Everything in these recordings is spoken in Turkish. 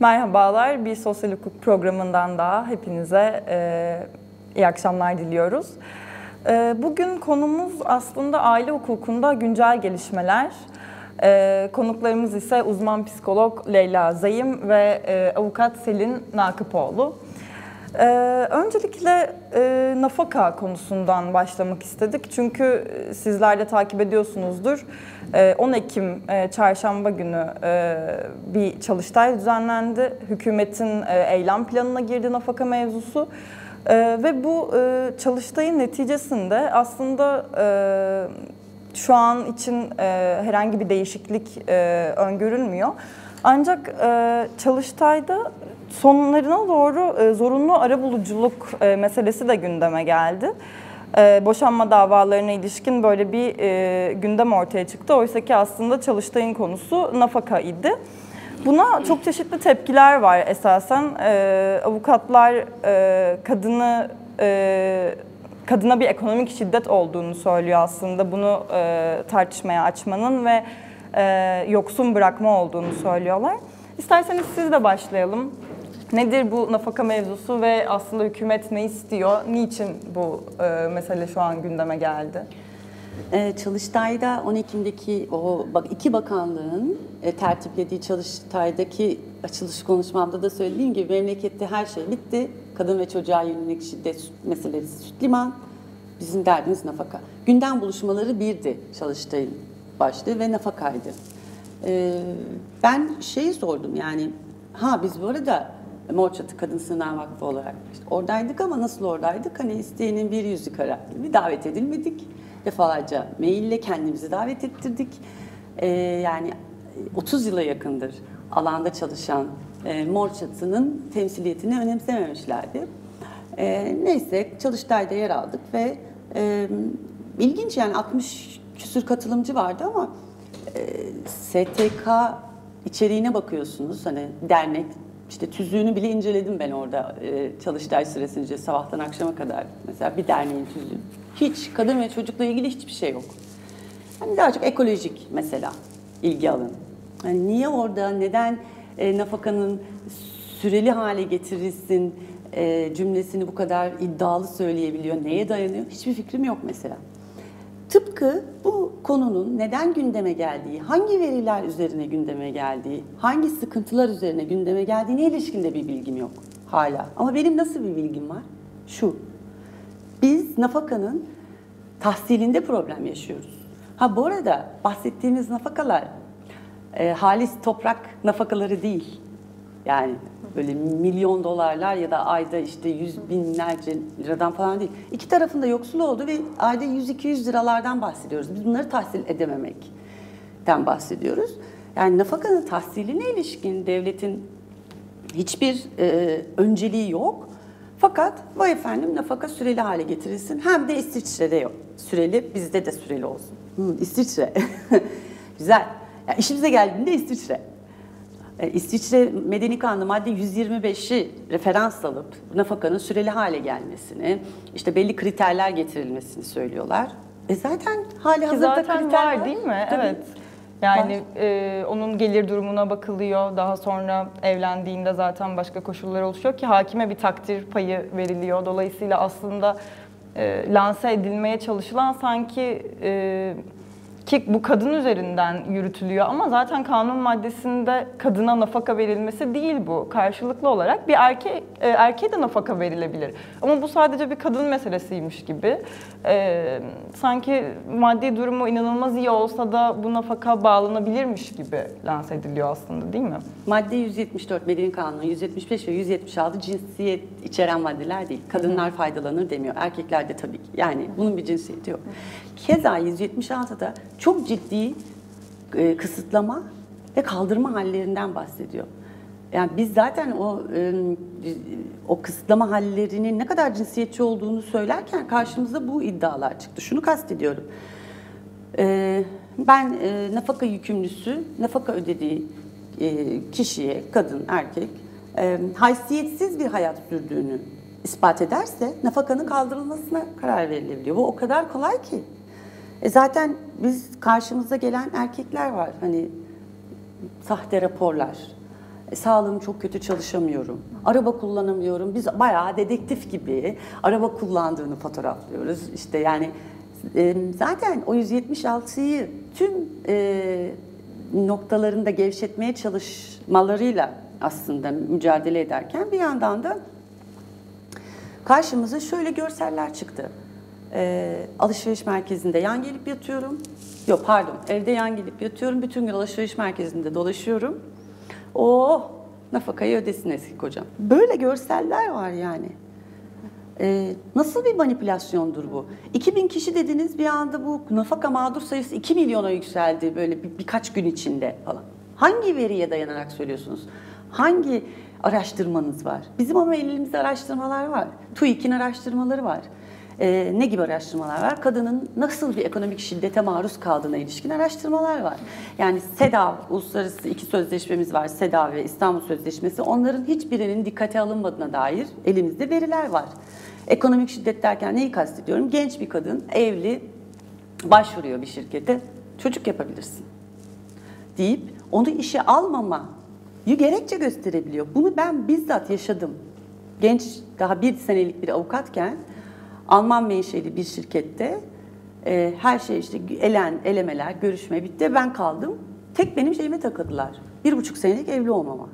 Merhabalar, bir sosyal hukuk programından daha hepinize e, iyi akşamlar diliyoruz. E, bugün konumuz aslında aile hukukunda güncel gelişmeler. E, konuklarımız ise uzman psikolog Leyla Zayım ve e, avukat Selin Nakıpoğlu. Ee, öncelikle e, nafaka konusundan başlamak istedik. Çünkü e, sizler de takip ediyorsunuzdur. E, 10 Ekim e, çarşamba günü e, bir çalıştay düzenlendi. Hükümetin e, eylem planına girdi nafaka mevzusu. E, ve bu e, çalıştayın neticesinde aslında e, şu an için e, herhangi bir değişiklik e, öngörülmüyor. Ancak e, çalıştayda sonlarına doğru e, zorunlu arabuluculuk e, meselesi de gündeme geldi. E, boşanma davalarına ilişkin böyle bir gündem ortaya çıktı. Oysa ki aslında çalıştayın konusu nafaka idi. Buna çok çeşitli tepkiler var esasen. Avukatlar kadını kadına bir ekonomik şiddet olduğunu söylüyor aslında. Bunu tartışmaya açmanın ve yoksun bırakma olduğunu söylüyorlar. İsterseniz siz de başlayalım. Nedir bu nafaka mevzusu ve aslında hükümet ne istiyor? Niçin bu e, mesele şu an gündeme geldi? Ee, Çalıştay'da 10 Ekim'deki o iki bakanlığın e, tertiplediği Çalıştay'daki açılış konuşmamda da söylediğim gibi memlekette her şey bitti. Kadın ve çocuğa yönelik şiddet meselesi süt liman. Bizim derdimiz nafaka. Gündem buluşmaları birdi Çalıştay'ın başlığı ve nafakaydı. Ee, ben şeyi sordum yani ha biz bu arada Mor Çatı Kadın Sığınağı Vakfı olarak işte oradaydık ama nasıl oradaydık? Hani isteyenin bir yüzü kara gibi davet edilmedik. Defalarca maille kendimizi davet ettirdik. Ee, yani 30 yıla yakındır alanda çalışan e, Mor Çatı'nın temsiliyetini önemsememişlerdi. E, neyse Çalıştay'da yer aldık ve e, ilginç yani 60 küsür katılımcı vardı ama e, STK içeriğine bakıyorsunuz. Hani dernek, işte tüzüğünü bile inceledim ben orada e, çalıştay süresince sabahtan akşama kadar. Mesela bir derneğin tüzüğü. Hiç kadın ve çocukla ilgili hiçbir şey yok. Hani daha çok ekolojik mesela ilgi alanı. Hani niye orada, neden e, nafakanın süreli hale getirilsin e, cümlesini bu kadar iddialı söyleyebiliyor, neye dayanıyor hiçbir fikrim yok mesela. Tıpkı bu konunun neden gündeme geldiği, hangi veriler üzerine gündeme geldiği, hangi sıkıntılar üzerine gündeme geldiğine ilişkinde bir bilgim yok hala. Ama benim nasıl bir bilgim var? Şu, biz nafakanın tahsilinde problem yaşıyoruz. Ha bu arada bahsettiğimiz nafakalar e, halis toprak nafakaları değil. Yani böyle milyon dolarlar ya da ayda işte yüz binlerce liradan falan değil. İki tarafında yoksul oldu ve ayda 100-200 liralardan bahsediyoruz. Biz bunları tahsil edememekten bahsediyoruz. Yani nafakanın tahsiline ilişkin devletin hiçbir e, önceliği yok. Fakat vay efendim nafaka süreli hale getirilsin. Hem de İsviçre'de yok. Süreli, bizde de süreli olsun. Hı, İsviçre. Güzel. Yani işimize geldiğinde İsviçre. E, İsviçre Medeni Kanunu madde 125'i referans alıp nafakanın süreli hale gelmesini, işte belli kriterler getirilmesini söylüyorlar. E zaten hali hazırda zaten kriter var değil mi? Tabii. Evet. Yani e, onun gelir durumuna bakılıyor. Daha sonra evlendiğinde zaten başka koşullar oluşuyor ki hakime bir takdir payı veriliyor. Dolayısıyla aslında e, lanse edilmeye çalışılan sanki e, ki bu kadın üzerinden yürütülüyor ama zaten kanun maddesinde kadına nafaka verilmesi değil bu. Karşılıklı olarak bir erkek e, erkeğe de nafaka verilebilir. Ama bu sadece bir kadın meselesiymiş gibi. E, sanki maddi durumu inanılmaz iyi olsa da bu nafaka bağlanabilirmiş gibi lanse ediliyor aslında değil mi? Madde 174 Medeni Kanunu 175 ve 176 cinsiyet içeren maddeler değil. Kadınlar faydalanır demiyor. Erkekler de tabii ki. Yani bunun bir cinsiyeti yok. Keza 176'da çok ciddi e, kısıtlama ve kaldırma hallerinden bahsediyor. Yani biz zaten o o kısıtlama hallerinin ne kadar cinsiyetçi olduğunu söylerken karşımıza bu iddialar çıktı. Şunu kastediyorum. E, ben e, nafaka yükümlüsü, nafaka ödediği kişiye, kadın, erkek, e, haysiyetsiz bir hayat sürdüğünü ispat ederse nafakanın kaldırılmasına karar verilebiliyor. Bu o kadar kolay ki. E zaten biz karşımıza gelen erkekler var. Hani sahte raporlar, E, Sağlığım çok kötü çalışamıyorum. Araba kullanamıyorum. Biz bayağı dedektif gibi araba kullandığını fotoğraflıyoruz. İşte yani e, zaten o 176'yı tüm e, noktalarında gevşetmeye çalışmalarıyla aslında mücadele ederken bir yandan da karşımıza şöyle görseller çıktı. Ee, alışveriş merkezinde yan gelip yatıyorum. Yok pardon evde yan gelip yatıyorum. Bütün gün alışveriş merkezinde dolaşıyorum. Oh nafakayı ödesin eski kocam. Böyle görseller var yani. Ee, nasıl bir manipülasyondur bu? 2000 kişi dediniz bir anda bu nafaka mağdur sayısı 2 milyona yükseldi böyle bir, birkaç gün içinde falan. Hangi veriye dayanarak söylüyorsunuz? Hangi araştırmanız var? Bizim ama elimizde araştırmalar var. TÜİK'in araştırmaları var. Ee, ne gibi araştırmalar var? Kadının nasıl bir ekonomik şiddete maruz kaldığına ilişkin araştırmalar var. Yani SEDAV, uluslararası iki sözleşmemiz var. SEDAV ve İstanbul Sözleşmesi. Onların hiçbirinin dikkate alınmadığına dair elimizde veriler var. Ekonomik şiddet derken neyi kastediyorum? Genç bir kadın, evli, başvuruyor bir şirkete. Çocuk yapabilirsin deyip onu işe almama gerekçe gösterebiliyor. Bunu ben bizzat yaşadım. Genç, daha bir senelik bir avukatken Alman menşeli bir şirkette e, her şey işte elen, elemeler, görüşme bitti. Ben kaldım. Tek benim şeyime takıldılar. Bir buçuk senelik evli olmama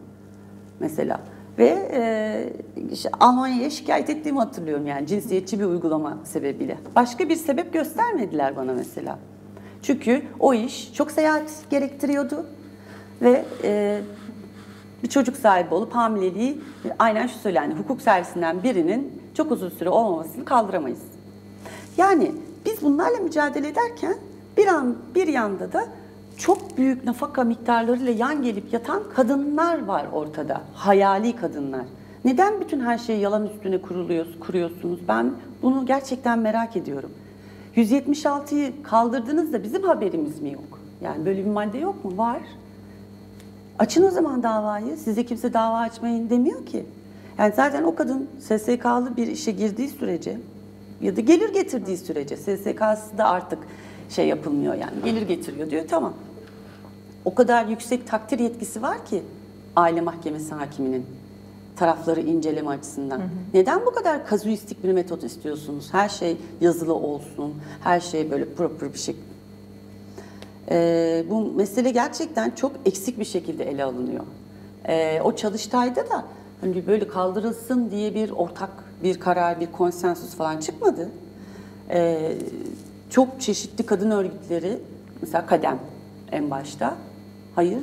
mesela. Ve e, işte Almanya'ya şikayet ettiğimi hatırlıyorum yani cinsiyetçi bir uygulama sebebiyle. Başka bir sebep göstermediler bana mesela. Çünkü o iş çok seyahat gerektiriyordu ve e, bir çocuk sahibi olup hamileliği aynen şu söylendi. Hukuk servisinden birinin çok uzun süre olmamasını kaldıramayız. Yani biz bunlarla mücadele ederken bir an bir yanda da çok büyük nafaka miktarlarıyla yan gelip yatan kadınlar var ortada. Hayali kadınlar. Neden bütün her şeyi yalan üstüne kuruluyor, kuruyorsunuz? Ben bunu gerçekten merak ediyorum. 176'yı kaldırdınız da bizim haberimiz mi yok? Yani böyle bir madde yok mu? Var. Açın o zaman davayı. Size kimse dava açmayın demiyor ki. Yani zaten o kadın SSK'lı bir işe girdiği sürece ya da gelir getirdiği sürece SSK'sı da artık şey yapılmıyor yani gelir getiriyor diyor tamam. O kadar yüksek takdir yetkisi var ki aile mahkemesi hakiminin tarafları inceleme açısından. Hı hı. Neden bu kadar kazuistik bir metot istiyorsunuz? Her şey yazılı olsun, her şey böyle proper bir şey. Ee, bu mesele gerçekten çok eksik bir şekilde ele alınıyor. Ee, o çalıştayda da hani böyle kaldırılsın diye bir ortak bir karar, bir konsensus falan çıkmadı. Ee, çok çeşitli kadın örgütleri, mesela Kadem en başta, hayır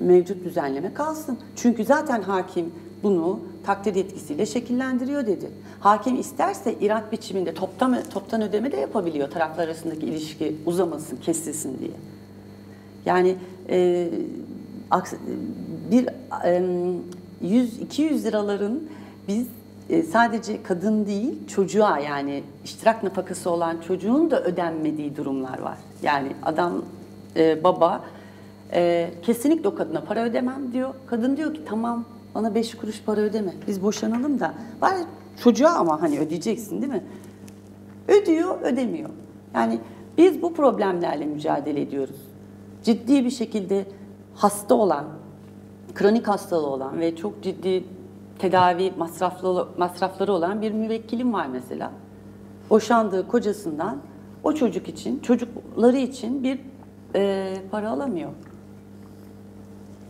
mevcut düzenleme kalsın. Çünkü zaten hakim bunu takdir yetkisiyle şekillendiriyor dedi. Hakim isterse irat biçiminde toptan, toptan ödeme de yapabiliyor taraflar arasındaki ilişki uzamasın, kesilsin diye. Yani e, bir e, 100-200 liraların biz e, sadece kadın değil çocuğa yani iştirak nafakası olan çocuğun da ödenmediği durumlar var. Yani adam e, baba e, kesinlikle o kadına para ödemem diyor. Kadın diyor ki tamam bana beş kuruş para ödeme. Biz boşanalım da. Var çocuğa ama hani ödeyeceksin değil mi? Ödüyor, ödemiyor. Yani biz bu problemlerle mücadele ediyoruz. Ciddi bir şekilde hasta olan, kronik hastalığı olan ve çok ciddi tedavi masraflı, masrafları olan bir müvekkilim var mesela. Boşandığı kocasından o çocuk için, çocukları için bir e, para alamıyor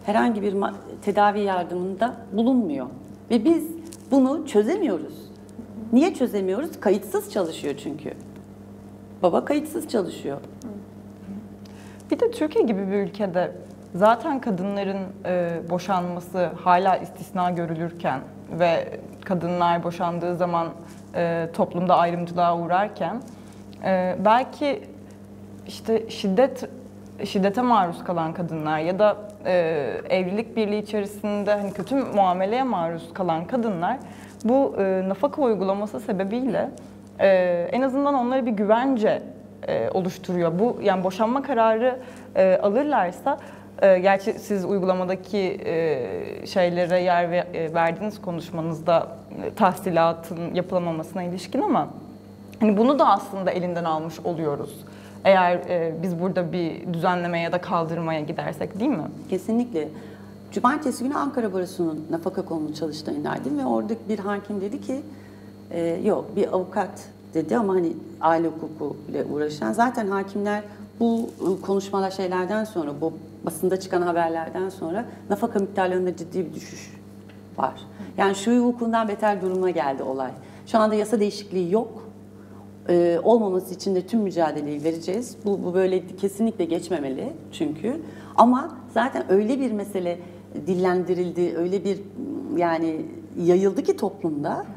herhangi bir tedavi yardımında bulunmuyor. Ve biz bunu çözemiyoruz. Niye çözemiyoruz? Kayıtsız çalışıyor çünkü. Baba kayıtsız çalışıyor. Bir de Türkiye gibi bir ülkede zaten kadınların e, boşanması hala istisna görülürken ve kadınlar boşandığı zaman e, toplumda ayrımcılığa uğrarken e, belki işte şiddet şiddete maruz kalan kadınlar ya da e, evlilik birliği içerisinde hani kötü muameleye maruz kalan kadınlar bu e, nafaka uygulaması sebebiyle e, en azından onlara bir güvence e, oluşturuyor. Bu yani boşanma kararı e, alırlarsa e, gerçi siz uygulamadaki e, şeylere yer ve, e, verdiğiniz konuşmanızda e, tahsilatın yapılamamasına ilişkin ama hani bunu da aslında elinden almış oluyoruz. Eğer e, biz burada bir düzenlemeye ya da kaldırmaya gidersek değil mi? Kesinlikle. Cumartesi günü Ankara Barosu'nun nafaka konulu çalıştayındaydım ve orada bir hakim dedi ki e, yok bir avukat dedi ama hani aile hukuku ile uğraşan zaten hakimler bu konuşmalar şeylerden sonra bu basında çıkan haberlerden sonra nafaka miktarlarında ciddi bir düşüş var. Yani şu hukukundan beter duruma geldi olay. Şu anda yasa değişikliği yok. Ee, olmaması için de tüm mücadeleyi vereceğiz. Bu, bu böyle kesinlikle geçmemeli çünkü. Ama zaten öyle bir mesele dillendirildi, öyle bir yani yayıldı ki toplumda e,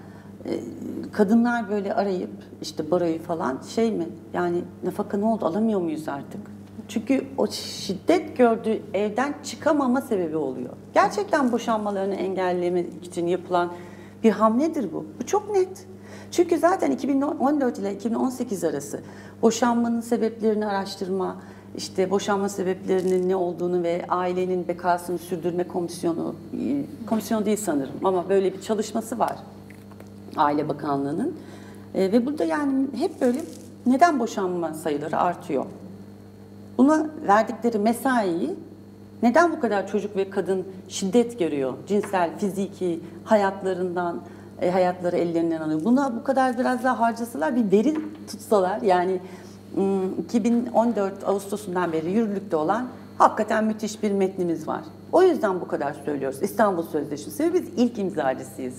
kadınlar böyle arayıp işte baroyu falan şey mi yani nafaka ne oldu alamıyor muyuz artık? Çünkü o şiddet gördüğü evden çıkamama sebebi oluyor. Gerçekten boşanmalarını engellemek için yapılan bir hamledir bu. Bu çok net. Çünkü zaten 2014 ile 2018 arası boşanmanın sebeplerini araştırma, işte boşanma sebeplerinin ne olduğunu ve ailenin bekasını sürdürme komisyonu, komisyon değil sanırım ama böyle bir çalışması var Aile Bakanlığı'nın. E, ve burada yani hep böyle neden boşanma sayıları artıyor? Buna verdikleri mesaiyi neden bu kadar çocuk ve kadın şiddet görüyor? Cinsel, fiziki hayatlarından, e, hayatları ellerinden alıyor. Buna bu kadar biraz daha harcasalar, bir veri tutsalar yani 2014 hmm, Ağustos'undan beri yürürlükte olan hakikaten müthiş bir metnimiz var. O yüzden bu kadar söylüyoruz. İstanbul Sözleşmesi ve biz ilk imzacısıyız.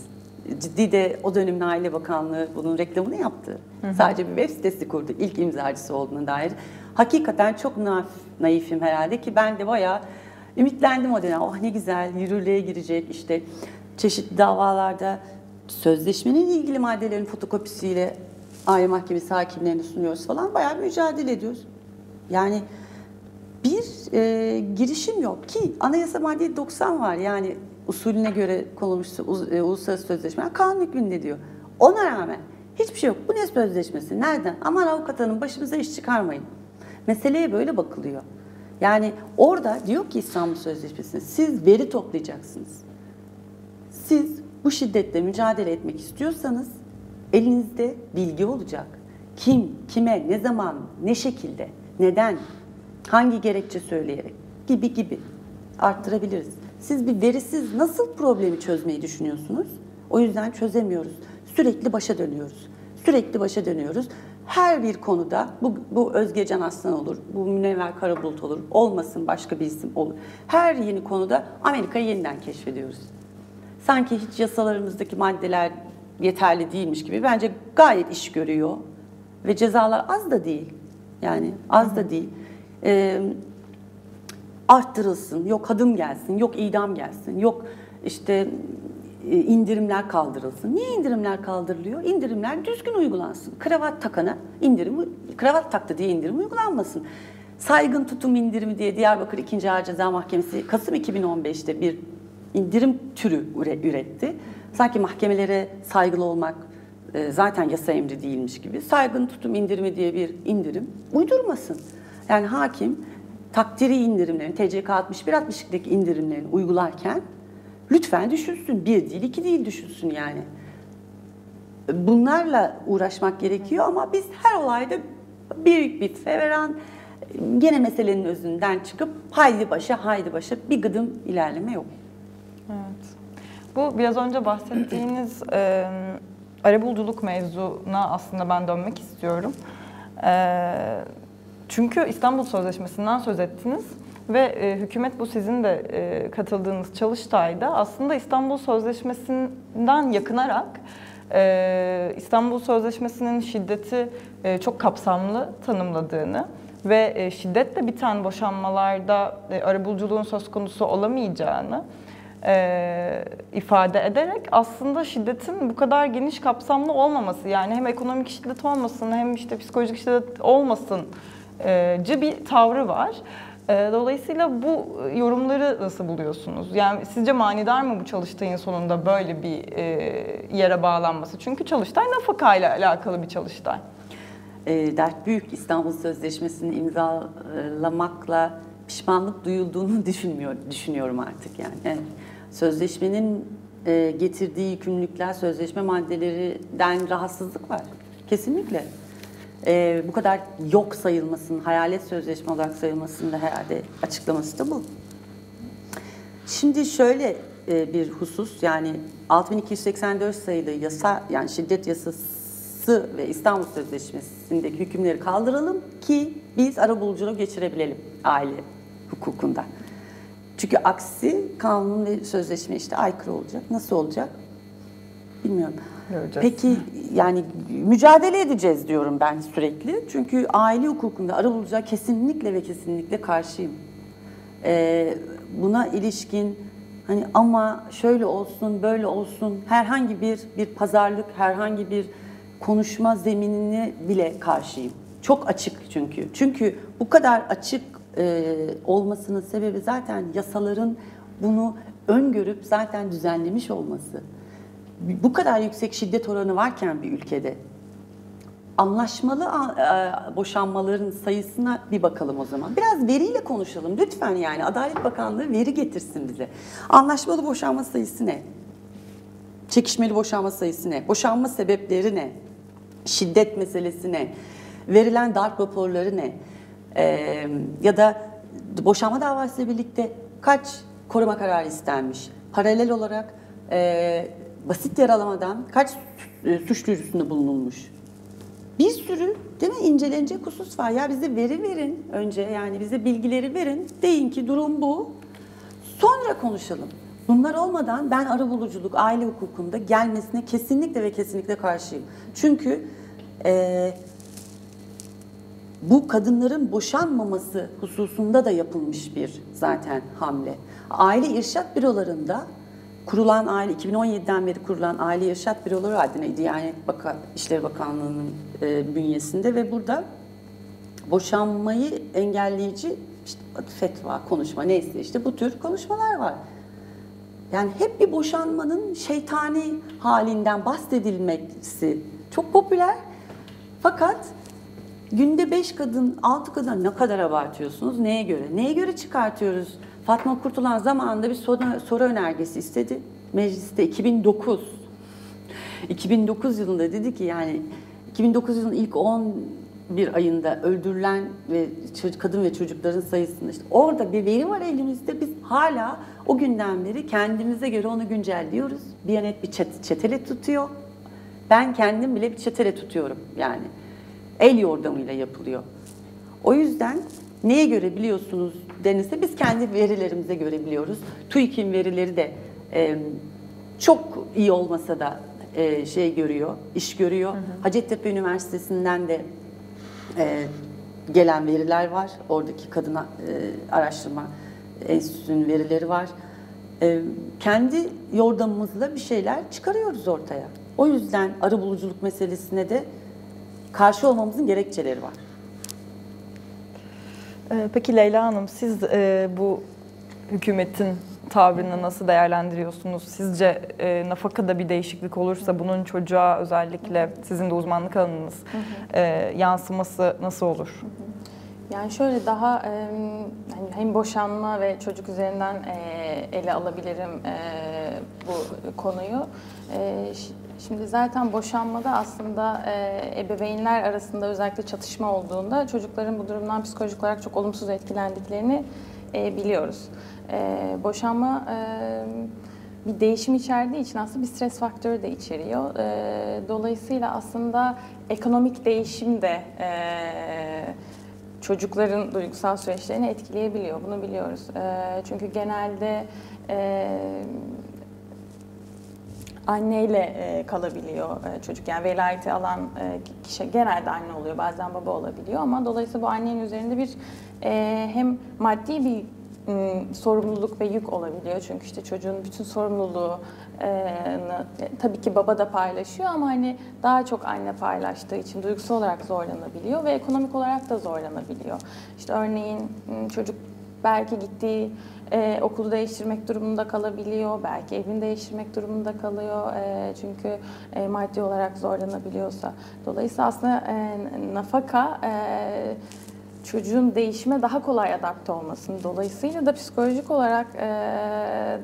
Ciddi de o dönemin Aile Bakanlığı bunun reklamını yaptı. Hı hı. Sadece bir web sitesi kurdu ilk imzacısı olduğuna dair. Hakikaten çok naif, naifim herhalde ki ben de bayağı ümitlendim o dönem. Oh ne güzel yürürlüğe girecek işte çeşitli davalarda sözleşmenin ilgili maddelerin fotokopisiyle aile mahkemesi hakimlerine sunuyoruz falan bayağı mücadele ediyoruz. Yani bir e, girişim yok ki anayasa madde 90 var yani usulüne göre konulmuş e, uluslararası sözleşme kanun hükmünde diyor. Ona rağmen hiçbir şey yok. Bu ne sözleşmesi? Nereden? Aman avukat hanım başımıza iş çıkarmayın. Meseleye böyle bakılıyor. Yani orada diyor ki İstanbul Sözleşmesi siz veri toplayacaksınız. Siz bu şiddetle mücadele etmek istiyorsanız elinizde bilgi olacak. Kim, kime, ne zaman, ne şekilde, neden, hangi gerekçe söyleyerek gibi gibi arttırabiliriz. Siz bir verisiz nasıl problemi çözmeyi düşünüyorsunuz? O yüzden çözemiyoruz. Sürekli başa dönüyoruz. Sürekli başa dönüyoruz. Her bir konuda bu, bu Özgecan Aslan olur, bu Münevver Karabulut olur, olmasın başka bir isim olur. Her yeni konuda Amerika'yı yeniden keşfediyoruz. Sanki hiç yasalarımızdaki maddeler yeterli değilmiş gibi bence gayet iş görüyor. Ve cezalar az da değil. Yani az da değil. Ee, arttırılsın, yok adım gelsin, yok idam gelsin, yok işte e, indirimler kaldırılsın. Niye indirimler kaldırılıyor? İndirimler düzgün uygulansın. Kravat takana indirim, kravat taktı diye indirim uygulanmasın. Saygın tutum indirimi diye Diyarbakır 2. Ağır Ceza Mahkemesi Kasım 2015'te bir indirim türü üretti. Sanki mahkemelere saygılı olmak e, zaten yasa emri değilmiş gibi. Saygın tutum indirimi diye bir indirim uydurmasın. Yani hakim takdiri indirimlerini, TCK 61-62'deki indirimlerini uygularken lütfen düşünsün. Bir değil, iki değil düşünsün yani. Bunlarla uğraşmak gerekiyor ama biz her olayda büyük bir feveran gene meselenin özünden çıkıp haydi başa haydi başa bir gıdım ilerleme yok. Evet. Bu biraz önce bahsettiğiniz e, arabuluculuk mevzuna aslında ben dönmek istiyorum. E, çünkü İstanbul Sözleşmesi'nden söz ettiniz ve e, hükümet bu sizin de e, katıldığınız çalıştayda aslında İstanbul Sözleşmesi'nden yakınarak e, İstanbul Sözleşmesi'nin şiddeti e, çok kapsamlı tanımladığını ve e, şiddetle biten boşanmalarda e, arabuluculuğun söz konusu olamayacağını e, ifade ederek aslında şiddetin bu kadar geniş kapsamlı olmaması yani hem ekonomik şiddet olmasın hem işte psikolojik şiddet olmasın cı bir tavrı var. Dolayısıyla bu yorumları nasıl buluyorsunuz? Yani sizce manidar mı bu çalıştayın sonunda böyle bir yere bağlanması? Çünkü çalıştay nafaka ile alakalı bir çalıştay. E, dert büyük İstanbul Sözleşmesi'ni imzalamakla pişmanlık duyulduğunu düşünmüyor, düşünüyorum artık yani. Evet. Sözleşmenin getirdiği yükümlülükler, sözleşme maddelerinden rahatsızlık var. Kesinlikle e, bu kadar yok sayılmasının, hayalet sözleşme olarak sayılmasının da herhalde açıklaması da bu. Şimdi şöyle e, bir husus yani 6284 sayılı yasa yani şiddet yasası ve İstanbul Sözleşmesi'ndeki hükümleri kaldıralım ki biz ara buluculuğu geçirebilelim aile hukukunda. Çünkü aksi kanun ve sözleşme işte aykırı olacak. Nasıl olacak? Bilmiyorum. Göreceğiz. Peki yani mücadele edeceğiz diyorum ben sürekli. Çünkü aile hukukunda ara bulucuya kesinlikle ve kesinlikle karşıyım. Ee, buna ilişkin hani ama şöyle olsun böyle olsun herhangi bir bir pazarlık herhangi bir konuşma zeminine bile karşıyım. Çok açık çünkü. Çünkü bu kadar açık e, olmasının sebebi zaten yasaların bunu öngörüp zaten düzenlemiş olması. Bu kadar yüksek şiddet oranı varken bir ülkede anlaşmalı e, boşanmaların sayısına bir bakalım o zaman. Biraz veriyle konuşalım lütfen yani Adalet Bakanlığı veri getirsin bize. Anlaşmalı boşanma sayısı ne? Çekişmeli boşanma sayısı ne? Boşanma sebepleri ne? Şiddet meselesi ne? Verilen darp raporları ne? Ee, ya da boşanma davasıyla birlikte kaç koruma kararı istenmiş? Paralel olarak e, basit yaralamadan kaç e, suç duyurusunda bulunulmuş? Bir sürü değil mi incelenecek husus var. Ya bize veri verin önce yani bize bilgileri verin. Deyin ki durum bu. Sonra konuşalım. Bunlar olmadan ben arabuluculuk, aile hukukunda gelmesine kesinlikle ve kesinlikle karşıyım. Çünkü e, bu kadınların boşanmaması hususunda da yapılmış bir zaten hamle. Aile irşat bürolarında kurulan aile 2017'den beri kurulan aile irşat büroları adına Diyanet Bakan İşleri Bakanlığı'nın e, bünyesinde ve burada boşanmayı engelleyici işte fetva, konuşma neyse işte bu tür konuşmalar var. Yani hep bir boşanmanın şeytani halinden bahsedilmesi çok popüler. Fakat günde beş kadın, altı kadın ne kadar abartıyorsunuz? Neye göre? Neye göre çıkartıyoruz? Fatma Kurtulan zamanında bir soru, önergesi istedi. Mecliste 2009. 2009 yılında dedi ki yani 2009 yılının ilk 10 bir ayında öldürülen ve kadın ve çocukların sayısında işte orada bir veri var elimizde biz hala o günden beri kendimize göre onu güncelliyoruz. Biyanet bir çet çetele tutuyor. Ben kendim bile bir çetele tutuyorum yani. El yordamıyla yapılıyor. O yüzden neye göre biliyorsunuz denilse biz kendi verilerimize göre biliyoruz. TÜİK'in verileri de e, çok iyi olmasa da e, şey görüyor, iş görüyor. Hı hı. Hacettepe Üniversitesi'nden de e, gelen veriler var. Oradaki kadına e, araştırma enstitüsünün verileri var. E, kendi yordamımızla bir şeyler çıkarıyoruz ortaya. O yüzden arı buluculuk meselesine de karşı olmamızın gerekçeleri var. Ee, peki Leyla Hanım siz e, bu hükümetin tavrını nasıl değerlendiriyorsunuz? Sizce e, nafakada bir değişiklik olursa bunun çocuğa özellikle sizin de uzmanlık alanınız e, yansıması nasıl olur? Yani şöyle daha e, hani hem boşanma ve çocuk üzerinden e, ele alabilirim e, bu konuyu. E, Şimdi zaten boşanmada aslında e, ebeveynler arasında özellikle çatışma olduğunda çocukların bu durumdan psikolojik olarak çok olumsuz etkilendiklerini e, biliyoruz. E, boşanma e, bir değişim içerdiği için aslında bir stres faktörü de içeriyor. E, dolayısıyla aslında ekonomik değişim de e, çocukların duygusal süreçlerini etkileyebiliyor. Bunu biliyoruz. E, çünkü genelde e, anneyle e, kalabiliyor e, çocuk. Yani velayeti alan e, kişi genelde anne oluyor, bazen baba olabiliyor ama dolayısıyla bu annenin üzerinde bir hem maddi bir e, sorumluluk ve yük olabiliyor. Çünkü işte çocuğun bütün sorumluluğu tabii ki baba da paylaşıyor ama hani daha çok anne paylaştığı için duygusal olarak zorlanabiliyor ve ekonomik olarak da zorlanabiliyor. İşte örneğin çocuk belki gittiği e, okulu değiştirmek durumunda kalabiliyor, belki evini değiştirmek durumunda kalıyor e, çünkü e, maddi olarak zorlanabiliyorsa. Dolayısıyla aslında e, nafaka e, çocuğun değişime daha kolay adapte olmasını, dolayısıyla da psikolojik olarak e,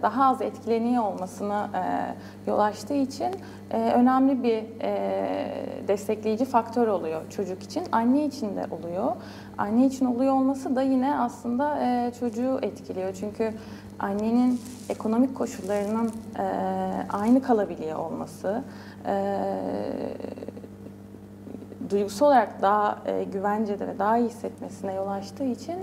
daha az etkileniyor olmasına e, yol açtığı için e, önemli bir e, destekleyici faktör oluyor çocuk için. Anne için de oluyor. Anne için oluyor olması da yine aslında e, çocuğu etkiliyor. Çünkü annenin ekonomik koşullarının e, aynı kalabiliyor olması, e, duygusal olarak daha e, güvencede ve daha iyi hissetmesine yol açtığı için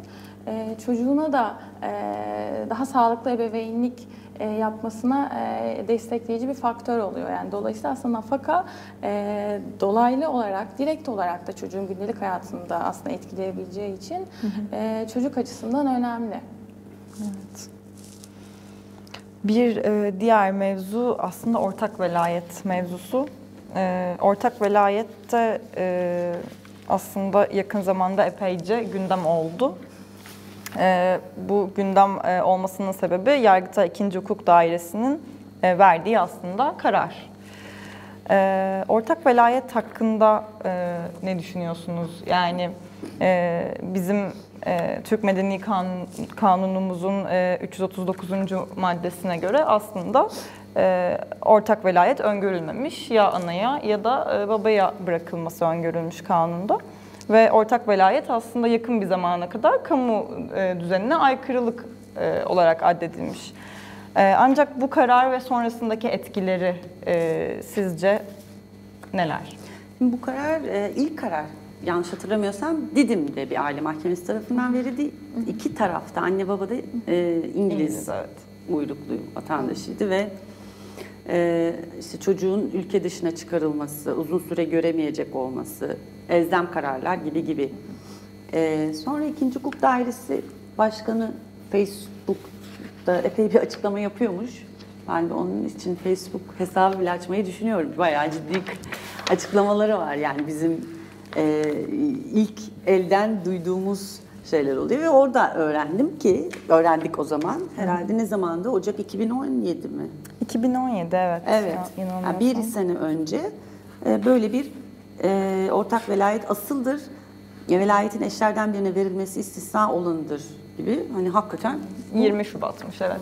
e, çocuğuna da e, daha sağlıklı ebeveynlik e, yapmasına e, destekleyici bir faktör oluyor. Yani dolayısıyla aslında nafaka e, dolaylı olarak, direkt olarak da çocuğun gündelik hayatını da aslında etkileyebileceği için e, çocuk açısından önemli. Bir e, diğer mevzu aslında ortak velayet mevzusu. E, ortak velayette e, aslında yakın zamanda epeyce gündem oldu. E, bu gündem e, olmasının sebebi Yargıtay 2. Hukuk Dairesi'nin e, verdiği aslında karar. E, ortak velayet hakkında e, ne düşünüyorsunuz? Yani e, bizim e, Türk Medeni Kanun, Kanunumuzun e, 339. maddesine göre aslında e, ortak velayet öngörülmemiş. Ya anaya ya da e, babaya bırakılması öngörülmüş kanunda. Ve ortak velayet aslında yakın bir zamana kadar kamu e, düzenine aykırılık e, olarak addedilmiş. E, ancak bu karar ve sonrasındaki etkileri e, sizce neler? Bu karar e, ilk karar yanlış hatırlamıyorsam Didim'de bir aile mahkemesi tarafından verildi. İki tarafta anne baba da e, İngiliz, İngiliz, evet. uyruklu vatandaşıydı ve e, işte çocuğun ülke dışına çıkarılması, uzun süre göremeyecek olması, elzem kararlar gibi gibi. E, sonra ikinci hukuk dairesi başkanı Facebook'ta epey bir açıklama yapıyormuş. Ben de onun için Facebook hesabı bile açmayı düşünüyorum. Bayağı ciddi açıklamaları var yani bizim e, ilk elden duyduğumuz şeyler oluyor ve orada öğrendim ki öğrendik o zaman herhalde ne zamanda Ocak 2017 mi? 2017 evet. Evet. Ya, Yani bir sene önce e, böyle bir e, ortak velayet asıldır. Velayetin eşlerden birine verilmesi istisna olanıdır gibi. Hani hakikaten 20 Şubat'mış evet.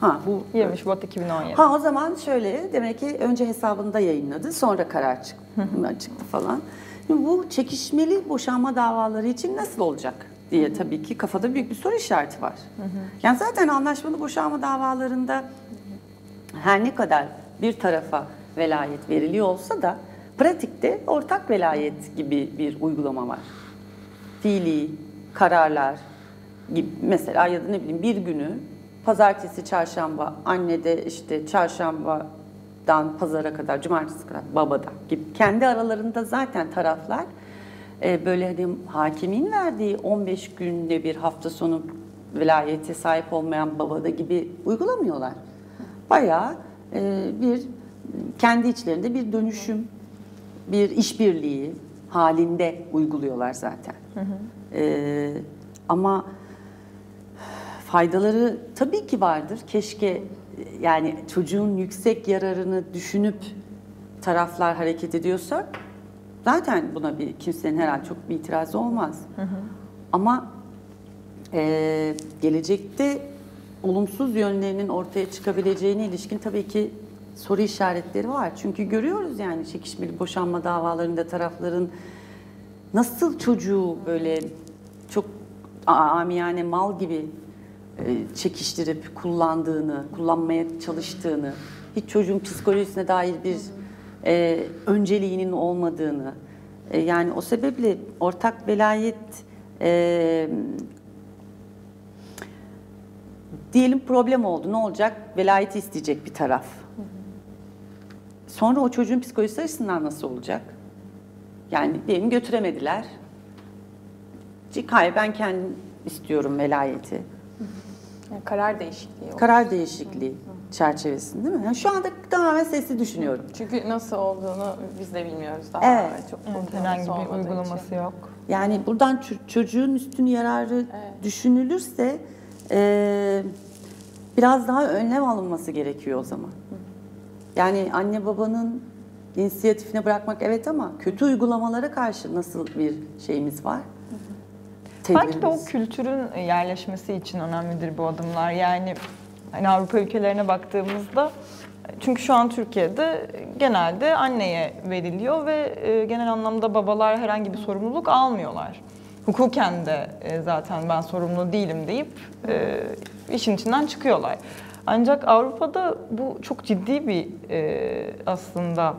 ha bu 20 Şubat 2017. Ha o zaman şöyle demek ki önce hesabında yayınladı sonra karar çıktı, çıktı falan. Şimdi bu çekişmeli boşanma davaları için nasıl olacak diye tabii ki kafada büyük bir soru işareti var. Yani zaten anlaşmalı boşanma davalarında her ne kadar bir tarafa velayet veriliyor olsa da pratikte ortak velayet gibi bir uygulama var. Fiili kararlar gibi mesela ya da ne bileyim bir günü pazartesi çarşamba anne de işte çarşambadan pazara kadar cumartesi kadar babada gibi kendi aralarında zaten taraflar e, böyle hani hakimin verdiği 15 günde bir hafta sonu velayete sahip olmayan babada gibi uygulamıyorlar. Bayağı e, bir kendi içlerinde bir dönüşüm, bir işbirliği halinde uyguluyorlar zaten. E, ama faydaları tabii ki vardır. Keşke yani çocuğun yüksek yararını düşünüp taraflar hareket ediyorsak zaten buna bir kimsenin herhalde çok bir itirazı olmaz. Ama e, gelecekte olumsuz yönlerinin ortaya çıkabileceğine ilişkin tabii ki soru işaretleri var. Çünkü görüyoruz yani çekişmeli boşanma davalarında tarafların nasıl çocuğu böyle çok amiyane mal gibi e, çekiştirip kullandığını, kullanmaya çalıştığını, hiç çocuğun psikolojisine dair bir e, önceliğinin olmadığını, e, yani o sebeple ortak velayet e, diyelim problem oldu. Ne olacak? Velayeti isteyecek bir taraf. Sonra o çocuğun psikolojisi açısından nasıl olacak? Yani diyelim götüremediler. Hayır ben kendim istiyorum velayeti. Yani karar değişikliği olur. Karar değişikliği çerçevesinde değil mi? Yani şu anda tamamen sesli düşünüyorum. Çünkü nasıl olduğunu biz de bilmiyoruz daha. Evet. Çok Evet, uygulaması herhangi bir olmadığı için. uygulaması yok. Yani buradan ço- çocuğun üstün yararı düşünülürse e, biraz daha önlem alınması gerekiyor o zaman. Yani anne babanın inisiyatifine bırakmak evet ama kötü uygulamalara karşı nasıl bir şeyimiz var? Belki de o kültürün yerleşmesi için önemlidir bu adımlar. Yani hani Avrupa ülkelerine baktığımızda çünkü şu an Türkiye'de genelde anneye veriliyor ve e, genel anlamda babalar herhangi bir sorumluluk almıyorlar. Hukuken de e, zaten ben sorumlu değilim deyip e, işin içinden çıkıyorlar. Ancak Avrupa'da bu çok ciddi bir aslında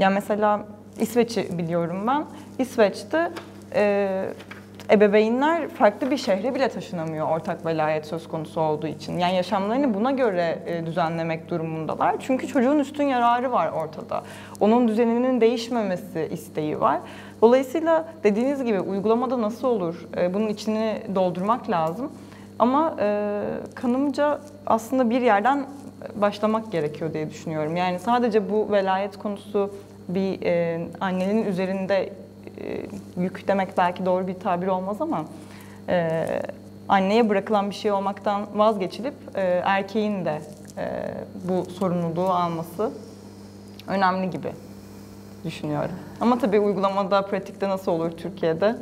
yani mesela İsveç'i biliyorum ben. İsveç'te ebeveynler farklı bir şehre bile taşınamıyor ortak velayet söz konusu olduğu için. Yani yaşamlarını buna göre e, düzenlemek durumundalar. Çünkü çocuğun üstün yararı var ortada. Onun düzeninin değişmemesi isteği var. Dolayısıyla dediğiniz gibi uygulamada nasıl olur? E, bunun içini doldurmak lazım. Ama e, kanımca aslında bir yerden başlamak gerekiyor diye düşünüyorum. Yani sadece bu velayet konusu bir e, annenin üzerinde yük demek belki doğru bir tabir olmaz ama e, anneye bırakılan bir şey olmaktan vazgeçilip e, erkeğin de e, bu sorumluluğu alması önemli gibi düşünüyorum. Ama tabii uygulamada, pratikte nasıl olur Türkiye'de?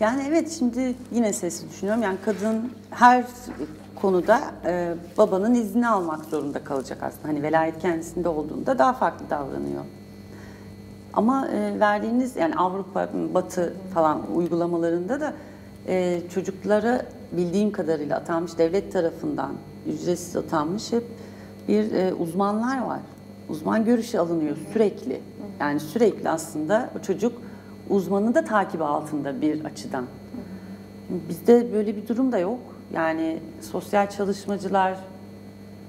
Yani evet şimdi yine sesi düşünüyorum. Yani kadın her konuda e, babanın izni almak zorunda kalacak aslında. Hani velayet kendisinde olduğunda daha farklı davranıyor. Ama e, verdiğiniz yani Avrupa, Batı falan uygulamalarında da e, çocuklara bildiğim kadarıyla atanmış devlet tarafından ücretsiz atanmış hep bir e, uzmanlar var. Uzman görüşü alınıyor sürekli. Yani sürekli aslında o çocuk uzmanın da takibi altında bir açıdan. Bizde böyle bir durum da yok. Yani sosyal çalışmacılar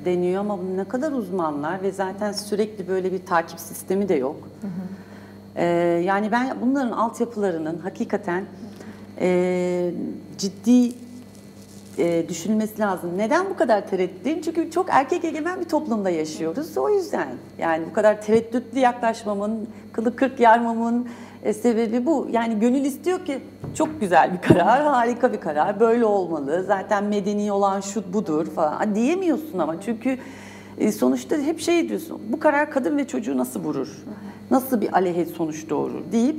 deniyor ama ne kadar uzmanlar ve zaten sürekli böyle bir takip sistemi de yok. Hı hı. Ee, yani ben bunların altyapılarının hakikaten e, ciddi e, düşünülmesi lazım. Neden bu kadar tereddütlüyüm? Çünkü çok erkek egemen bir toplumda yaşıyoruz. O yüzden yani bu kadar tereddütlü yaklaşmamın, kılı kırk yarmamın e, sebebi bu. Yani gönül istiyor ki çok güzel bir karar, harika bir karar, böyle olmalı. Zaten medeni olan şu budur falan. Diyemiyorsun ama çünkü e, sonuçta hep şey diyorsun. Bu karar kadın ve çocuğu nasıl vurur? Nasıl bir aleyhe sonuç doğurur deyip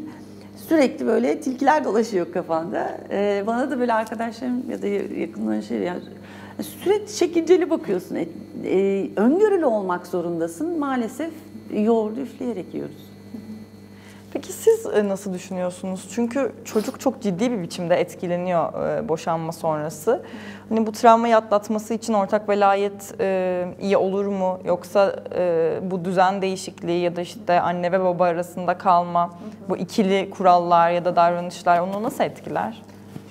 sürekli böyle tilkiler dolaşıyor kafanda. Ee, bana da böyle arkadaşlarım ya da yakınların şey yani sürekli çekinceli bakıyorsun. E, e, öngörülü olmak zorundasın. Maalesef yoğurdu üfleyerek yiyoruz. Peki siz e, nasıl düşünüyorsunuz? Çünkü çocuk çok ciddi bir biçimde etkileniyor e, boşanma sonrası. Hani bu travmayı atlatması için ortak velayet e, iyi olur mu? Yoksa bu düzen değişikliği ya da işte anne ve baba arasında kalma, bu ikili kurallar ya da davranışlar onu nasıl etkiler?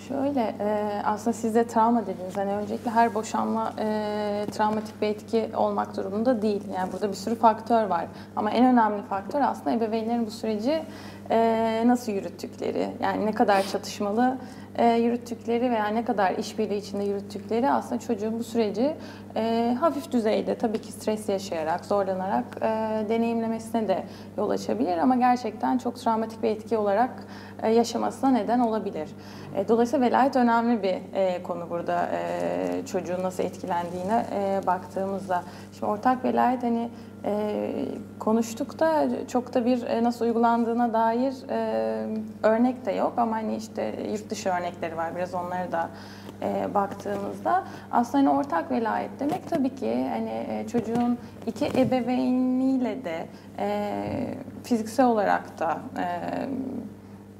Şöyle, e, aslında siz de travma dediniz. Hani öncelikle her boşanma e, travmatik bir etki olmak durumunda değil. Yani burada bir sürü faktör var. Ama en önemli faktör aslında ebeveynlerin bu süreci e, nasıl yürüttükleri. Yani ne kadar çatışmalı e, yürüttükleri veya ne kadar işbirliği içinde yürüttükleri aslında çocuğun bu süreci e, hafif düzeyde tabii ki stres yaşayarak, zorlanarak e, deneyimlemesine de yol açabilir ama gerçekten çok travmatik bir etki olarak e, yaşamasına neden olabilir. E, dolayısıyla velayet önemli bir e, konu burada e, çocuğun nasıl etkilendiğine e, baktığımızda. Şimdi ortak velayet hani e, konuştuk da çok da bir e, nasıl uygulandığına dair e, örnek de yok. Ama hani işte yurt dışı örnekleri var biraz onları da e, baktığımızda. Aslında hani ortak velayet demek tabii ki hani e, çocuğun iki ebeveyniyle de e, fiziksel olarak da e,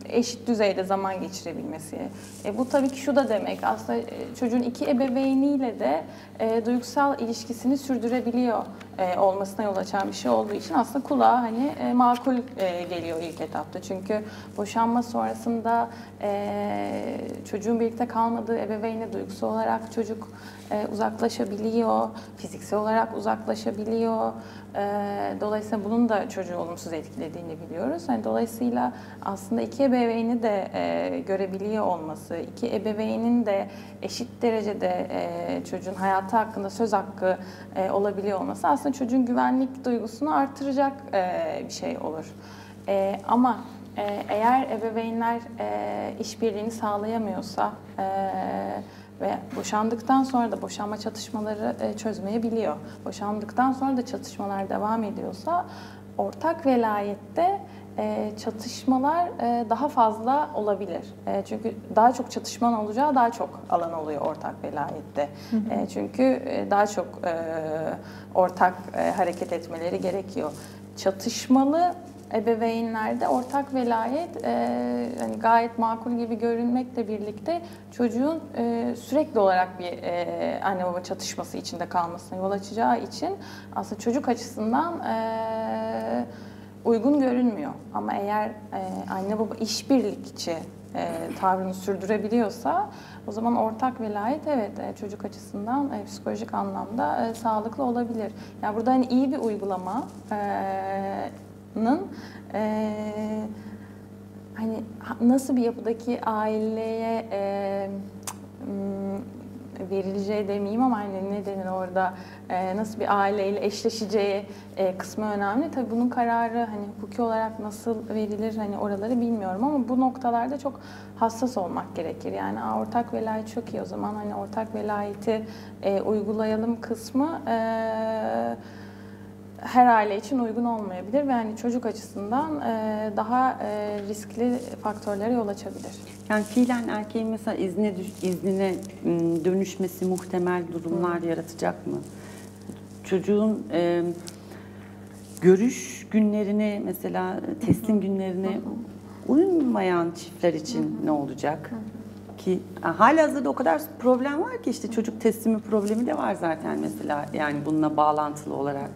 eşit düzeyde zaman geçirebilmesi. E, bu tabii ki şu da demek aslında e, çocuğun iki ebeveyniyle de e, duygusal ilişkisini sürdürebiliyor e, olmasına yol açan bir şey olduğu için aslında kulağa hani e, makul e, geliyor ilk etapta. Çünkü boşanma sonrasında e, çocuğun birlikte kalmadığı ebeveynle duygusal olarak çocuk uzaklaşabiliyor, fiziksel olarak uzaklaşabiliyor. Dolayısıyla bunun da çocuğu olumsuz etkilediğini biliyoruz. Yani dolayısıyla aslında iki ebeveyni de görebiliyor olması, iki ebeveynin de eşit derecede çocuğun hayatı hakkında söz hakkı olabiliyor olması aslında çocuğun güvenlik duygusunu artıracak e, bir şey olur. E, ama e, eğer ebeveynler e, işbirliğini sağlayamıyorsa e, ve boşandıktan sonra da boşanma çatışmaları e, çözmeyebiliyor. Boşandıktan sonra da çatışmalar devam ediyorsa ortak velayette e, çatışmalar e, daha fazla olabilir. E, çünkü daha çok çatışman olacağı daha çok alan oluyor ortak velayette. E, çünkü e, daha çok e, ortak e, hareket etmeleri gerekiyor. Çatışmalı ebeveynlerde ortak velayet e, hani gayet makul gibi görünmekle birlikte çocuğun e, sürekli olarak bir e, anne baba çatışması içinde kalmasına yol açacağı için aslında çocuk açısından e, uygun görünmüyor. Ama eğer e, anne baba işbirlikçi e, tavrını sürdürebiliyorsa o zaman ortak velayet evet e, çocuk açısından e, psikolojik anlamda e, sağlıklı olabilir. Yani burada hani iyi bir uygulamanın e, hani ha- nasıl bir yapıdaki aileye e, verileceği demeyeyim ama hani ne denir orada e, nasıl bir aileyle eşleşeceği e, kısmı önemli. Tabii bunun kararı hani hukuki olarak nasıl verilir hani oraları bilmiyorum ama bu noktalarda çok hassas olmak gerekir. Yani "Aa, ortak velayet çok iyi o zaman hani ortak velayeti e, uygulayalım kısmı e, her aile için uygun olmayabilir ve hani çocuk açısından e, daha e, riskli faktörlere yol açabilir. Yani fiilen erkeğin mesela izne iznine dönüşmesi muhtemel durumlar yaratacak mı? Çocuğun e, görüş günlerine mesela teslim günlerine uymayan çiftler için ne olacak? Ki hala hazırda o kadar problem var ki işte çocuk teslimi problemi de var zaten mesela yani bununla bağlantılı olarak.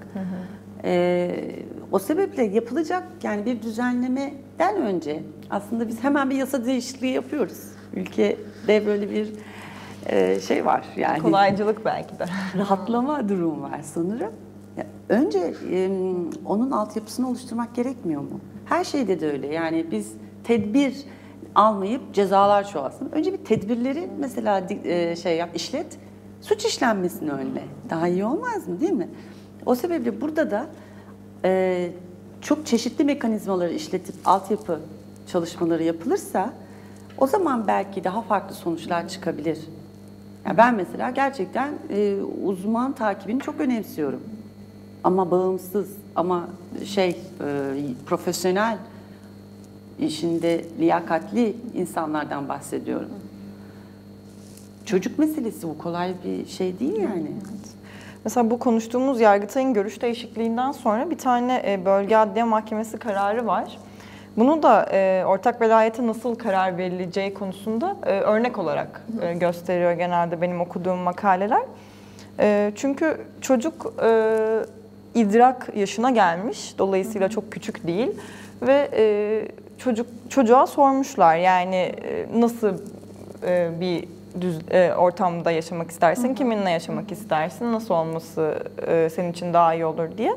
Ee, o sebeple yapılacak yani bir düzenlemeden önce aslında biz hemen bir yasa değişikliği yapıyoruz. Ülkede böyle bir e, şey var yani Kolaycılık belki de. rahatlama durum var sanırım. Ya, önce e, onun altyapısını oluşturmak gerekmiyor mu? Her şeyde de öyle. Yani biz tedbir almayıp cezalar çoğalsın. Önce bir tedbirleri mesela e, şey yap, işlet, suç işlenmesini önle. Daha iyi olmaz mı değil mi? O sebeple burada da e, çok çeşitli mekanizmaları işletip altyapı çalışmaları yapılırsa o zaman belki daha farklı sonuçlar çıkabilir. Ya ben mesela gerçekten e, uzman takibini çok önemsiyorum. Ama bağımsız, ama şey e, profesyonel işinde liyakatli insanlardan bahsediyorum. Çocuk meselesi bu kolay bir şey değil yani. Mesela bu konuştuğumuz Yargıtay'ın görüş değişikliğinden sonra bir tane e, bölge adliye mahkemesi kararı var. Bunu da e, ortak velayete nasıl karar verileceği konusunda e, örnek olarak e, gösteriyor genelde benim okuduğum makaleler. E, çünkü çocuk e, idrak yaşına gelmiş, dolayısıyla çok küçük değil ve e, çocuk çocuğa sormuşlar. Yani e, nasıl e, bir düz e, ortamda yaşamak istersin, kiminle yaşamak istersin, nasıl olması e, senin için daha iyi olur diye.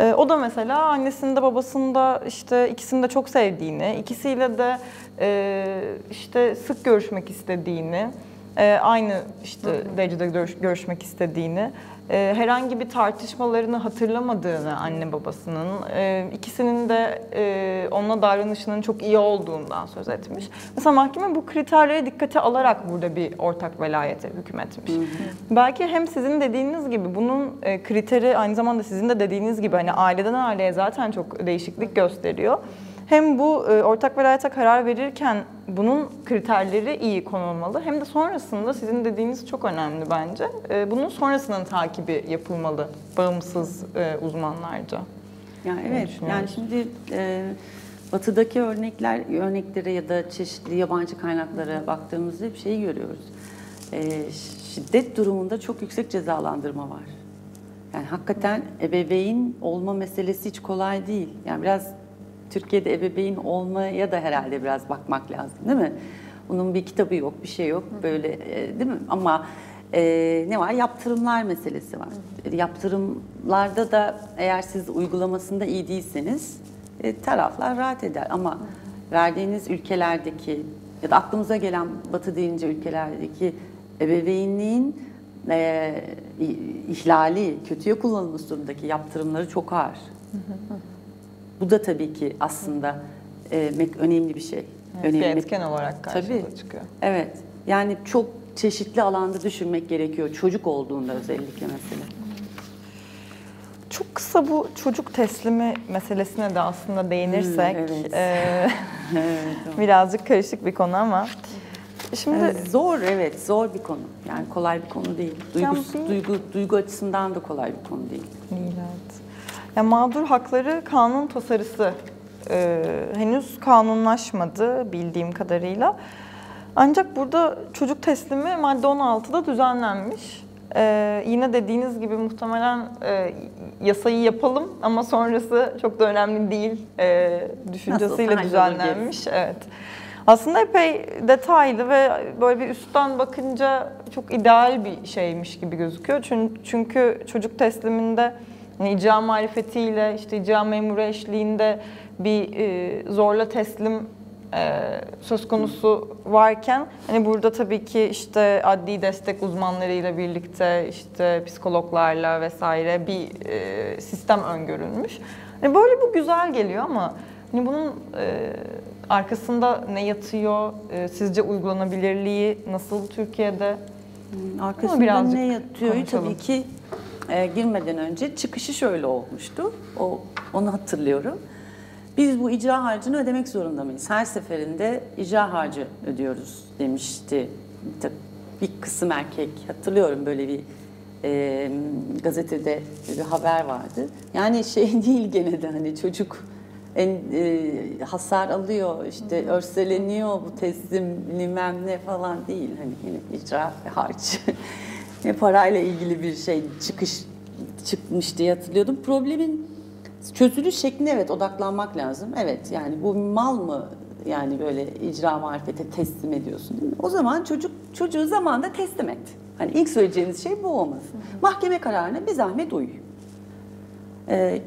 E, o da mesela annesinde babasında işte ikisini de çok sevdiğini, ikisiyle de e, işte sık görüşmek istediğini, e, aynı işte derecede görüş- görüşmek istediğini, e, herhangi bir tartışmalarını hatırlamadığını anne babasının, e, ikisinin de e, onunla davranışının çok iyi olduğundan söz etmiş. Mesela mahkeme bu kriterleri dikkate alarak burada bir ortak velayete hükmetmiş. Belki hem sizin dediğiniz gibi bunun e, kriteri aynı zamanda sizin de dediğiniz gibi hani aileden aileye zaten çok değişiklik gösteriyor. Hem bu e, ortak velayete karar verirken bunun kriterleri iyi konulmalı hem de sonrasında sizin dediğiniz çok önemli bence. E, bunun sonrasının takibi yapılmalı bağımsız e, uzmanlarca. Yani evet. Yani şimdi e, batıdaki örnekler örneklere ya da çeşitli yabancı kaynaklara baktığımızda bir şeyi görüyoruz. E, şiddet durumunda çok yüksek cezalandırma var. Yani hakikaten ebeveyn olma meselesi hiç kolay değil. Yani biraz Türkiye'de ebeveyn olmaya da herhalde biraz bakmak lazım değil mi? Bunun bir kitabı yok, bir şey yok böyle e, değil mi? Ama e, ne var? Yaptırımlar meselesi var. Yaptırımlarda da eğer siz uygulamasında iyi değilseniz e, taraflar rahat eder. Ama verdiğiniz ülkelerdeki ya da aklımıza gelen batı deyince ülkelerdeki ebeveynliğin e, ihlali, kötüye kullanılması durumundaki yaptırımları çok ağır. Bu da tabii ki aslında e, önemli bir şey. bir önemli. etken olarak karşımıza Tabii. çıkıyor. Evet. Yani çok çeşitli alanda düşünmek gerekiyor. Çocuk olduğunda özellikle mesela. Çok kısa bu çocuk teslimi meselesine de aslında değinirsek Hmm, evet. e, Evet, birazcık karışık bir konu ama şimdi Evet, zor evet zor bir konu. Yani kolay bir konu değil. Duygu, bir- duygu, duygu açısından da kolay bir konu değil. Değil, evet. Ya mağdur hakları kanun tasarısı e, henüz kanunlaşmadı bildiğim kadarıyla. Ancak burada çocuk teslimi madde 16'da düzenlenmiş. E, yine dediğiniz gibi muhtemelen e, yasayı yapalım ama sonrası çok da önemli değil e, düşüncesiyle hallolur düzenlenmiş. Evet. Aslında epey detaylı ve böyle bir üstten bakınca çok ideal bir şeymiş gibi gözüküyor. Çünkü, çünkü çocuk tesliminde hani icra marifetiyle işte icra memuru eşliğinde bir e, zorla teslim e, söz konusu varken hani burada tabii ki işte adli destek uzmanlarıyla birlikte işte psikologlarla vesaire bir e, sistem öngörülmüş. Hani böyle bu güzel geliyor ama hani bunun e, arkasında ne yatıyor? E, sizce uygulanabilirliği nasıl Türkiye'de? Hmm, Arkasında ne yatıyor konuşalım. tabii ki e, girmeden önce çıkışı şöyle olmuştu. O onu hatırlıyorum. Biz bu icra harcını ödemek zorunda mıyız? Her seferinde icra harcı ödüyoruz demişti bir kısım erkek. Hatırlıyorum böyle bir e, gazetede bir haber vardı. Yani şey değil gene de hani çocuk en, e, hasar alıyor, işte örseleniyor bu teslim bilmem ne falan değil. Hani yine icra harcı ne parayla ilgili bir şey çıkış çıkmış diye hatırlıyordum. Problemin çözülüş şekline evet odaklanmak lazım. Evet yani bu mal mı yani böyle icra marifete teslim ediyorsun değil mi? O zaman çocuk çocuğu zamanda teslim et. Hani ilk söyleyeceğiniz şey bu olmaz. Mahkeme kararına bir zahmet uy. Ee,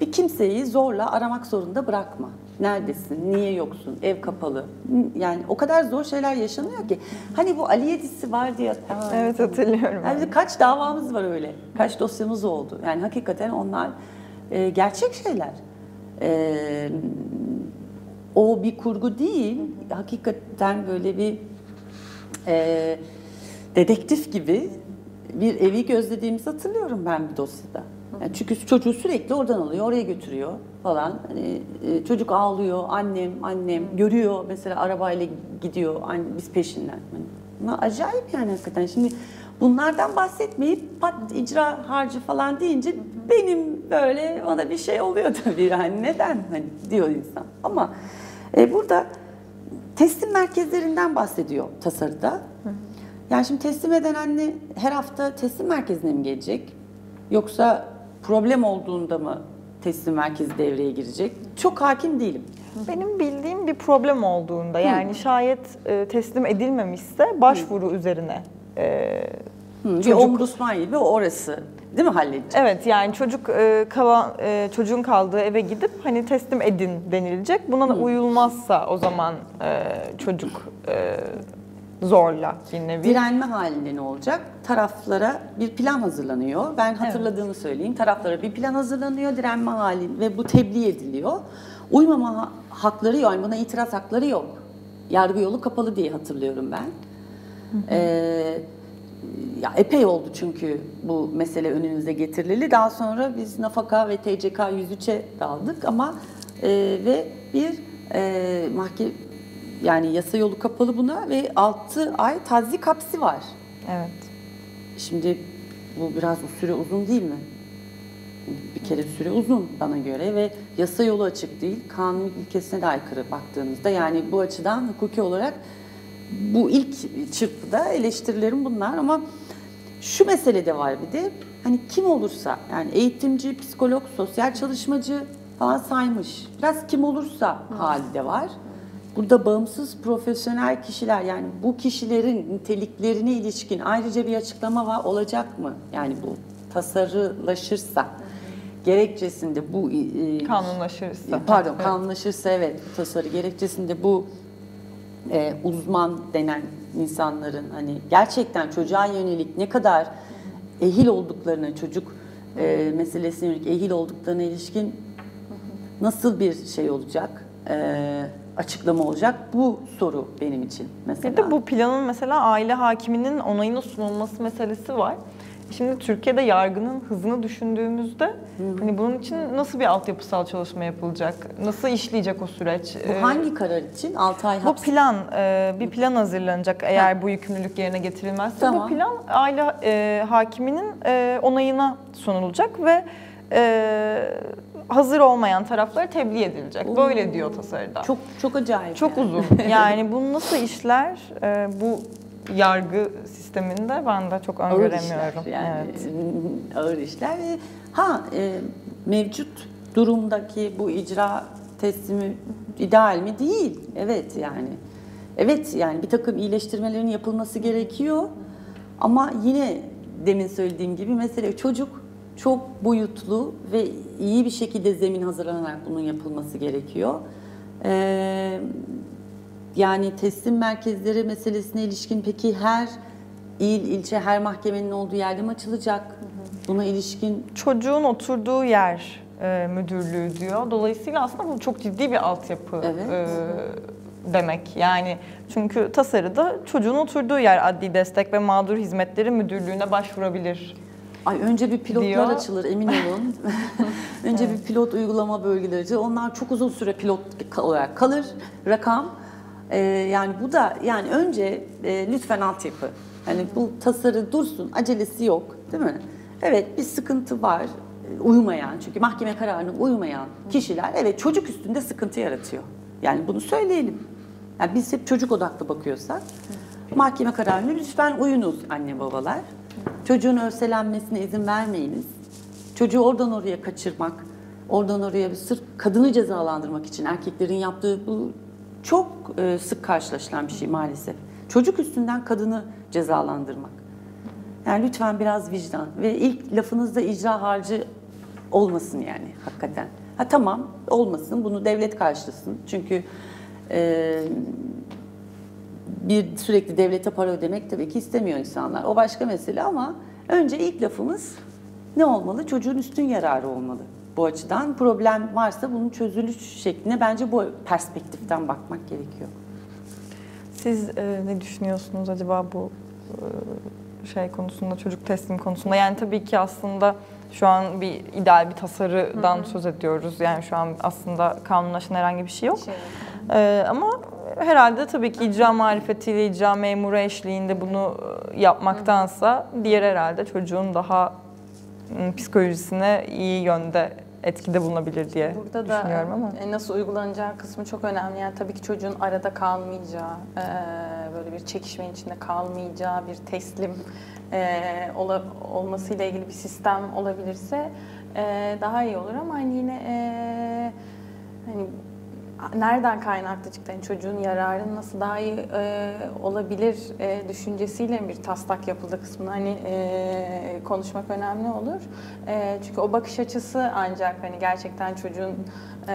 bir kimseyi zorla aramak zorunda bırakma. Neredesin? Niye yoksun? Ev kapalı. Yani o kadar zor şeyler yaşanıyor ki. Hani bu Ali dizisi var diye. Evet hatırlıyorum. yani kaç davamız var öyle. Kaç dosyamız oldu. Yani hakikaten onlar e, gerçek şeyler. E, o bir kurgu değil. Hakikaten böyle bir e, dedektif gibi bir evi gözlediğimizi hatırlıyorum ben bir dosyada. Yani çünkü çocuğu sürekli oradan alıyor, oraya götürüyor falan. Hani e, çocuk ağlıyor, annem, annem görüyor mesela arabayla gidiyor, biz peşinden. Hani bunlar acayip yani hakikaten. Şimdi bunlardan bahsetmeyip pat icra harcı falan deyince benim böyle bana bir şey oluyor tabii yani neden hani diyor insan. Ama e, burada teslim merkezlerinden bahsediyor tasarıda. Yani şimdi teslim eden anne her hafta teslim merkezine mi gelecek? Yoksa problem olduğunda mı teslim merkezi devreye girecek? Çok hakim değilim. Benim bildiğim bir problem olduğunda yani şayet e, teslim edilmemişse başvuru üzerine e, Hı, bir Çocuk- ombudsman gibi orası değil mi halledecek? Evet yani çocuk e, kalan e, çocuğun kaldığı eve gidip hani teslim edin denilecek. Buna da uyulmazsa o zaman e, çocuk e, zorla bir nevi. Direnme halinde ne olacak? Taraflara bir plan hazırlanıyor. Ben hatırladığımı söyleyeyim. Taraflara bir plan hazırlanıyor, direnme hali ve bu tebliğ ediliyor. Uymama ha- hakları yok, yani buna itiraz hakları yok. Yargı yolu kapalı diye hatırlıyorum ben. Ee, ya epey oldu çünkü bu mesele önümüze getirileli. Daha sonra biz nafaka ve TCK 103'e daldık ama e, ve bir e, mahkeme yani yasa yolu kapalı buna ve 6 ay tazik hapsi var. Evet. Şimdi bu biraz süre uzun değil mi? Bir kere süre uzun bana göre ve yasa yolu açık değil. Kanun ilkesine de aykırı baktığınızda. Yani bu açıdan hukuki olarak bu ilk çırpıda eleştirilerim bunlar ama şu mesele de var bir de hani kim olursa yani eğitimci, psikolog, sosyal çalışmacı falan saymış. Biraz kim olursa hali de var. Burada bağımsız profesyonel kişiler yani bu kişilerin niteliklerine ilişkin ayrıca bir açıklama var olacak mı? Yani bu tasarılaşırsa gerekçesinde bu e, Kanunlaşırsa. Pardon, Evet. kanunlaşırsa evet bu tasarı gerekçesinde bu e, uzman denen insanların hani gerçekten çocuğa yönelik ne kadar ehil olduklarına çocuk e, meselesine yönelik ehil olduklarına ilişkin nasıl bir şey olacak? E, açıklama olacak? Bu soru benim için mesela. Bir de bu planın mesela aile hakiminin onayına sunulması meselesi var. Şimdi Türkiye'de yargının hızını düşündüğümüzde hani bunun için nasıl bir altyapısal çalışma yapılacak? Nasıl işleyecek o süreç? Bu Ee, hangi karar için? 6 ay bu hapis. plan, e, bir plan hazırlanacak eğer bu yükümlülük yerine getirilmezse. Tamam. Bu plan aile e, hakiminin e, onayına sunulacak ve e, hazır olmayan taraflara tebliğ edilecek. Böyle diyor tasarıda. Çok çok acayip. Çok yani. uzun. Yani bu nasıl işler e, bu yargı sisteminde ben de çok Ağır öngöremiyorum. işler yani Evet. ağır işler. Ha e, mevcut durumdaki bu icra teslimi ideal mi? Değil. Evet yani. Evet yani bir takım iyileştirmelerin yapılması gerekiyor. Ama yine demin söylediğim gibi mesele çocuk çok boyutlu ve iyi bir şekilde zemin hazırlanarak bunun yapılması gerekiyor. Ee, yani teslim merkezleri meselesine ilişkin peki her il, ilçe, her mahkemenin olduğu yerde mi açılacak? Buna ilişkin Çocuğun oturduğu yer e, müdürlüğü diyor. Dolayısıyla aslında bu çok ciddi bir altyapı Evet. e, demek. Yani çünkü tasarıda çocuğun oturduğu yer adli destek ve mağdur hizmetleri müdürlüğüne başvurabilir. Ay önce bir pilotlar diyor. açılır emin olun. önce bir pilot uygulama bölgeleri. Onlar çok uzun süre pilot olarak kalır. Rakam Ee, yani bu da yani önce e, lütfen altyapı. Hani bu tasarı dursun, acelesi yok, değil mi? Evet bir sıkıntı var. e, Uymayan çünkü mahkeme kararına uymayan kişiler evet çocuk üstünde sıkıntı yaratıyor. Yani bunu söyleyelim. Yani biz hep çocuk odaklı bakıyorsak mahkeme kararına lütfen uyunuz anne babalar. Çocuğun örselenmesine izin vermeyiniz. Çocuğu oradan oraya kaçırmak, oradan oraya bir sırf kadını cezalandırmak için erkeklerin yaptığı bu çok e, sık karşılaşılan bir şey maalesef. Çocuk üstünden kadını cezalandırmak. Yani lütfen biraz vicdan ve ilk lafınızda icra harcı olmasın yani hakikaten. Ha tamam olmasın bunu devlet karşılasın. Çünkü e, bir sürekli devlete para ödemek tabii ki istemiyor insanlar. O başka mesele ama önce ilk lafımız ne olmalı? Çocuğun üstün yararı olmalı. Bu açıdan problem varsa bunun çözülüş şekline bence bu perspektiften bakmak gerekiyor. Siz e, ne düşünüyorsunuz acaba bu e, şey konusunda, çocuk teslim konusunda? Yani tabii ki aslında şu an bir ideal bir tasarıdan söz ediyoruz. Yani şu an aslında kanunlaşan herhangi bir şey yok. Şey, Ee, ama herhalde tabii ki icra marifetiyle, icra memuru eşliğinde bunu e, yapmaktansa diğer herhalde çocuğun daha m, psikolojisine iyi yönde etkide bulunabilir diye Burada da düşünüyorum ama. nasıl uygulanacağı kısmı çok önemli. Yani tabii ki çocuğun arada kalmayacağı, e, böyle bir çekişmenin içinde kalmayacağı bir teslim e, olmasıyla ilgili bir sistem olabilirse daha iyi olur ama hani yine hani nereden kaynaklı çıktı? Yani çocuğun yararı nasıl daha iyi e, olabilir e, düşüncesiyle bir taslak yapıldı kısmını hani e, konuşmak önemli olur. E, çünkü o bakış açısı ancak hani gerçekten çocuğun e,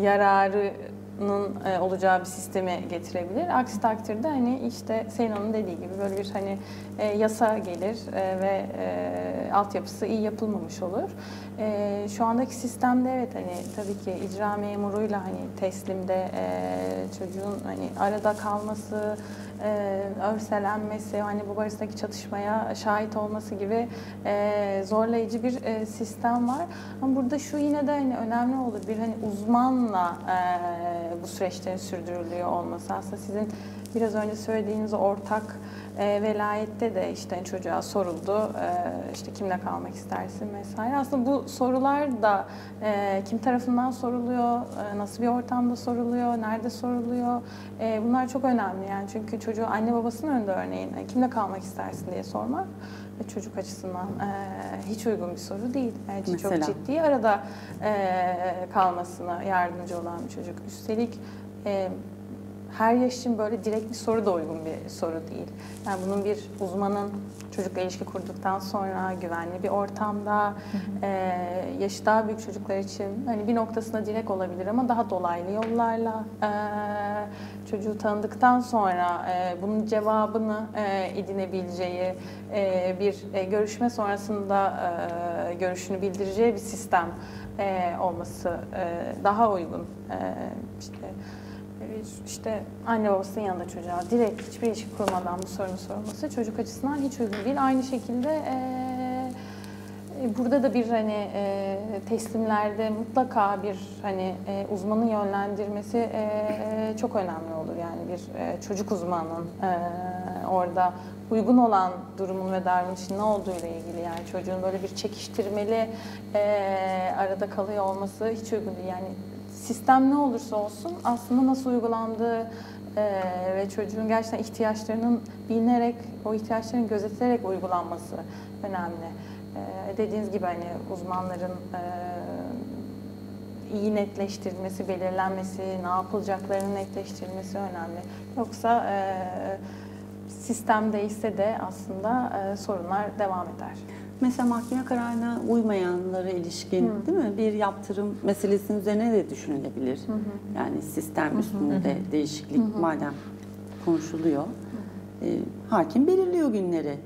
yararının e, olacağı bir sisteme getirebilir. Aksi takdirde hani işte Seyno'nun dediği gibi böyle bir hani e, yasa gelir e, ve e, altyapısı iyi yapılmamış olur. E, şu andaki sistemde evet hani tabii ki icra memuruyla hani teslimde e, çocuğun hani arada kalması, e, örselenmesi, hani bu arasındaki çatışmaya şahit olması gibi e, zorlayıcı bir e, sistem var. Ama burada şu yine de hani önemli olur bir hani uzmanla e, bu süreçlerin sürdürülüyor olması. Aslında sizin biraz önce söylediğiniz ortak e, velayette de işte çocuğa soruldu, e, işte kimle kalmak istersin vesaire. Aslında bu sorular da e, kim tarafından soruluyor, e, nasıl bir ortamda soruluyor, nerede soruluyor. E, bunlar çok önemli yani çünkü çocuğu anne babasının önünde örneğin e, kimle kalmak istersin diye sormak e, çocuk açısından e, hiç uygun bir soru değil. E, çok ciddi arada e, kalmasına yardımcı olan bir çocuk. Üstelik e, her yaş için böyle direkt bir soru da uygun bir soru değil. Yani bunun bir uzmanın çocukla ilişki kurduktan sonra güvenli bir ortamda, e, yaşı daha büyük çocuklar için hani bir noktasında direkt olabilir ama daha dolaylı yollarla e, çocuğu tanıdıktan sonra e, bunun cevabını e, edinebileceği e, bir e, görüşme sonrasında e, görüşünü bildireceği bir sistem e, olması e, daha uygun. E, işte işte anne babasının yanında çocuğa direkt hiçbir ilişki kurmadan bu sorunu sorması çocuk açısından hiç uygun değil. Aynı şekilde e, burada da bir hani e, teslimlerde mutlaka bir hani e, uzmanın yönlendirmesi e, çok önemli olur. Yani bir e, çocuk uzmanının e, orada uygun olan durumun ve davranışın ne olduğu ile ilgili yani çocuğun böyle bir çekiştirmeli e, arada kalıyor olması hiç uygun değil. Yani sistem ne olursa olsun aslında nasıl uygulandığı e, ve çocuğun gerçekten ihtiyaçlarının bilinerek, o ihtiyaçların gözetilerek uygulanması önemli. E, dediğiniz gibi hani uzmanların e, iyi netleştirilmesi, belirlenmesi, ne yapılacaklarının netleştirilmesi önemli. Yoksa e, sistem değişse de aslında e, sorunlar devam eder. Mesela mahkeme kararına uymayanlara ilişkin değil mi? Bir yaptırım meselesinin üzerine de düşünülebilir. Yani sistem üstünde değişiklik madem konuşuluyor. e, hakim belirliyor günleri.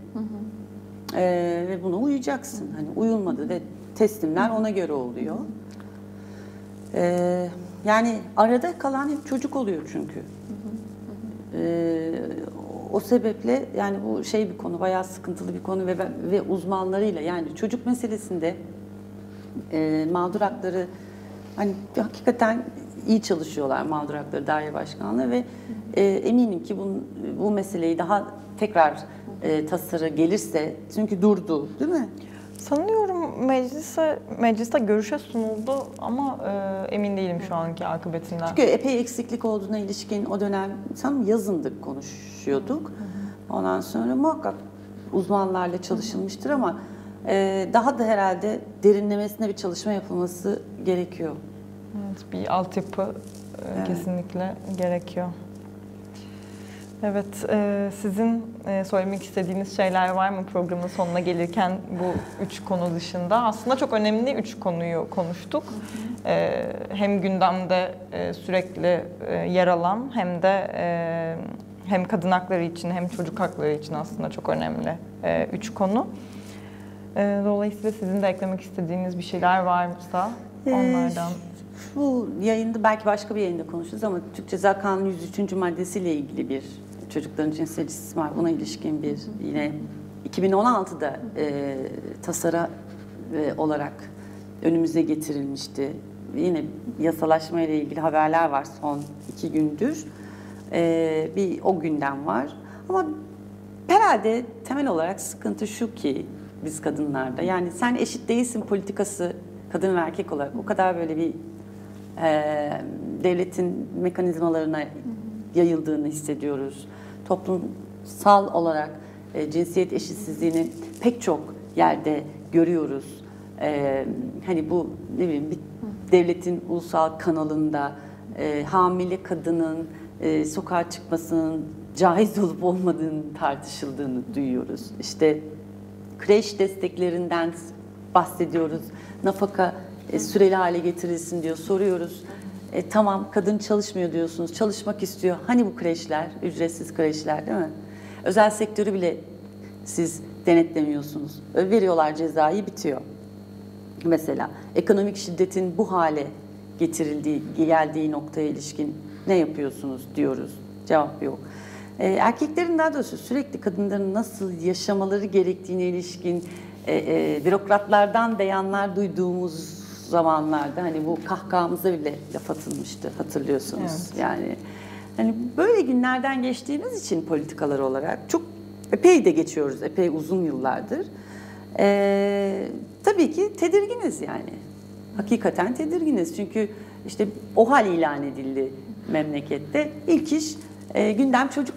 E, ve buna uyacaksın. Hani uyulmadı ve teslimler ona göre oluyor. E, yani arada kalan hep çocuk oluyor çünkü. E, o sebeple yani bu şey bir konu, bayağı sıkıntılı bir konu ve ve uzmanlarıyla yani çocuk meselesinde e, mağdur hakları hani hakikaten iyi çalışıyorlar mağdur hakları daire başkanlığı ve e, eminim ki bu, bu meseleyi daha tekrar e, tasarı gelirse çünkü durdu değil mi? Sanıyorum meclise mecliste görüşe sunuldu ama e, emin değilim şu anki akıbetinden. Çünkü epey eksiklik olduğuna ilişkin o dönem sanırım yazındık konuşuyorduk. Ondan sonra muhakkak uzmanlarla çalışılmıştır ama e, daha da herhalde derinlemesine bir çalışma yapılması gerekiyor. Evet, bir altyapı e, Evet. kesinlikle gerekiyor. Evet, e, sizin e, söylemek istediğiniz şeyler var mı programın sonuna gelirken bu üç konu dışında? Aslında çok önemli üç konuyu konuştuk. E, hem gündemde e, sürekli e, yer alan hem de e, hem kadın hakları için hem çocuk hakları için aslında çok önemli e, üç konu. E, dolayısıyla sizin de eklemek istediğiniz bir şeyler varsa Ee, onlardan. Bu yayında belki başka bir yayında konuşuruz ama Türk Ceza Kanunu 103. maddesiyle ilgili bir çocukların cinsel istismar buna ilişkin bir yine 2016'da e, tasara e, olarak önümüze getirilmişti. Yine yasalaşma ile ilgili haberler var son iki gündür. E, bir o gündem var. Ama herhalde temel olarak sıkıntı şu ki biz kadınlarda yani sen eşit değilsin politikası kadın ve erkek olarak o kadar böyle bir e, devletin mekanizmalarına yayıldığını hissediyoruz. Toplumsal olarak e, cinsiyet eşitsizliğini pek çok yerde görüyoruz. E, hani bu ne bileyim bir devletin ulusal kanalında e, hamile kadının e, sokağa çıkmasının caiz olup olmadığını tartışıldığını duyuyoruz. İşte kreş desteklerinden bahsediyoruz. Nafaka e, süreli hale getirilsin diyor. Soruyoruz. E, tamam kadın çalışmıyor diyorsunuz. Çalışmak istiyor. Hani bu kreşler? Ücretsiz kreşler değil mi? Özel sektörü bile siz denetlemiyorsunuz. Ö- Veriyorlar cezayı bitiyor. Mesela ekonomik şiddetin bu hale getirildiği, geldiği noktaya ilişkin ne yapıyorsunuz diyoruz. Cevap yok. Ee, erkeklerin daha doğrusu sürekli kadınların nasıl yaşamaları gerektiğine ilişkin e, e, bürokratlardan beyanlar duyduğumuz zamanlarda hani bu kahkahamıza bile laf atılmıştı hatırlıyorsunuz. Evet. Yani hani böyle günlerden geçtiğimiz için politikalar olarak çok epey de geçiyoruz epey uzun yıllardır. Ee, tabii ki tedirginiz yani. Hakikaten tedirginiz çünkü işte o hal ilan edildi memlekette. İlk iş e, gündem çocuk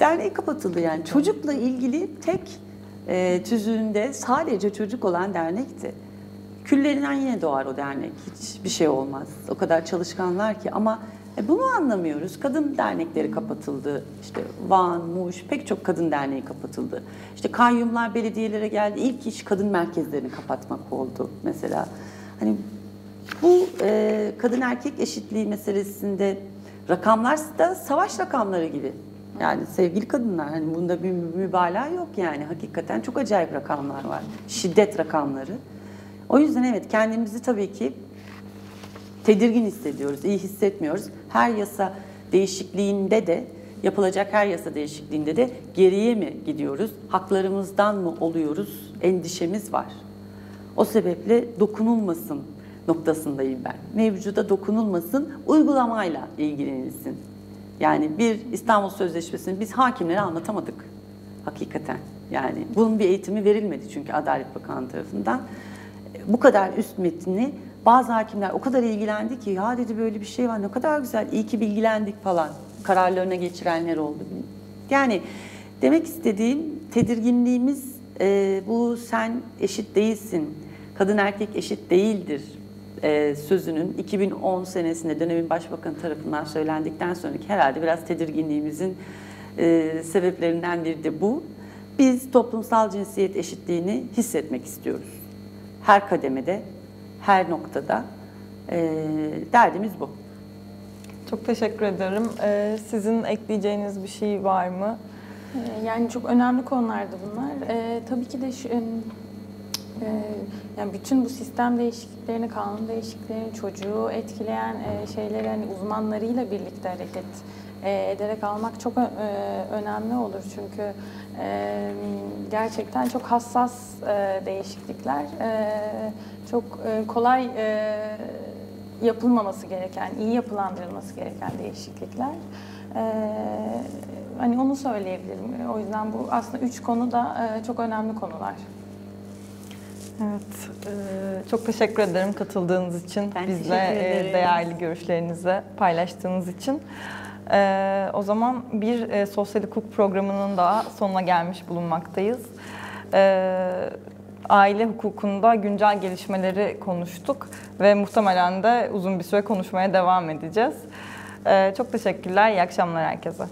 derneği kapatıldı yani. Çocukla ilgili tek e, tüzüğünde sadece çocuk olan dernekti. Küllerinden yine doğar o dernek. Hiçbir şey olmaz. O kadar çalışkanlar ki ama e, bunu anlamıyoruz. Kadın dernekleri kapatıldı. İşte Van, Muş pek çok kadın derneği kapatıldı. İşte kayyumlar belediyelere geldi. İlk iş kadın merkezlerini kapatmak oldu mesela. Hani bu e, kadın erkek eşitliği meselesinde rakamlar da savaş rakamları gibi. Yani sevgili kadınlar hani bunda bir mübalağa yok yani. Hakikaten çok acayip rakamlar var. Şiddet rakamları. O yüzden evet kendimizi tabii ki tedirgin hissediyoruz, iyi hissetmiyoruz. Her yasa değişikliğinde de yapılacak her yasa değişikliğinde de geriye mi gidiyoruz? Haklarımızdan mı oluyoruz? Endişemiz var. O sebeple dokunulmasın noktasındayım ben. Mevcuda dokunulmasın, uygulamayla ilgilenilsin. Yani bir İstanbul Sözleşmesi'ni biz hakimlere anlatamadık. Hakikaten. Yani bunun bir eğitimi verilmedi çünkü Adalet Bakanlığı tarafından. Bu kadar üst metni bazı hakimler o kadar ilgilendi ki ya dedi böyle bir şey var ne kadar güzel iyi ki bilgilendik falan. Kararlarına geçirenler oldu. Yani demek istediğim tedirginliğimiz e, bu sen eşit değilsin, kadın erkek eşit değildir e, sözünün 2010 senesinde dönemin başbakanı tarafından söylendikten sonraki herhalde biraz tedirginliğimizin e, sebeplerinden biri de bu. Biz toplumsal cinsiyet eşitliğini hissetmek istiyoruz. Her kademede, her noktada e, derdimiz bu. Çok teşekkür ederim. Ee, sizin ekleyeceğiniz bir şey var mı? Ee, Yani çok önemli konulardı bunlar. Ee, tabii ki de şu, em, e, yani bütün bu sistem değişikliklerini, kanun değişikliklerini, çocuğu etkileyen e, şeyleri hani uzmanlarıyla birlikte hareket e, ederek almak çok e, önemli olur çünkü e, gerçekten çok hassas e, değişiklikler, e, çok e, kolay e, yapılmaması gereken, iyi yapılandırılması gereken değişiklikler. Hani onu söyleyebilirim. O yüzden bu aslında üç konu da e, çok önemli konular. Evet, e, çok teşekkür ederim katıldığınız için, Ben bizle değerli görüşlerinizi paylaştığınız için. E, o zaman bir e, sosyal hukuk programının daha sonuna gelmiş bulunmaktayız. E, aile hukukunda güncel gelişmeleri konuştuk ve muhtemelen de uzun bir süre konuşmaya devam edeceğiz. E, çok teşekkürler, iyi akşamlar herkese.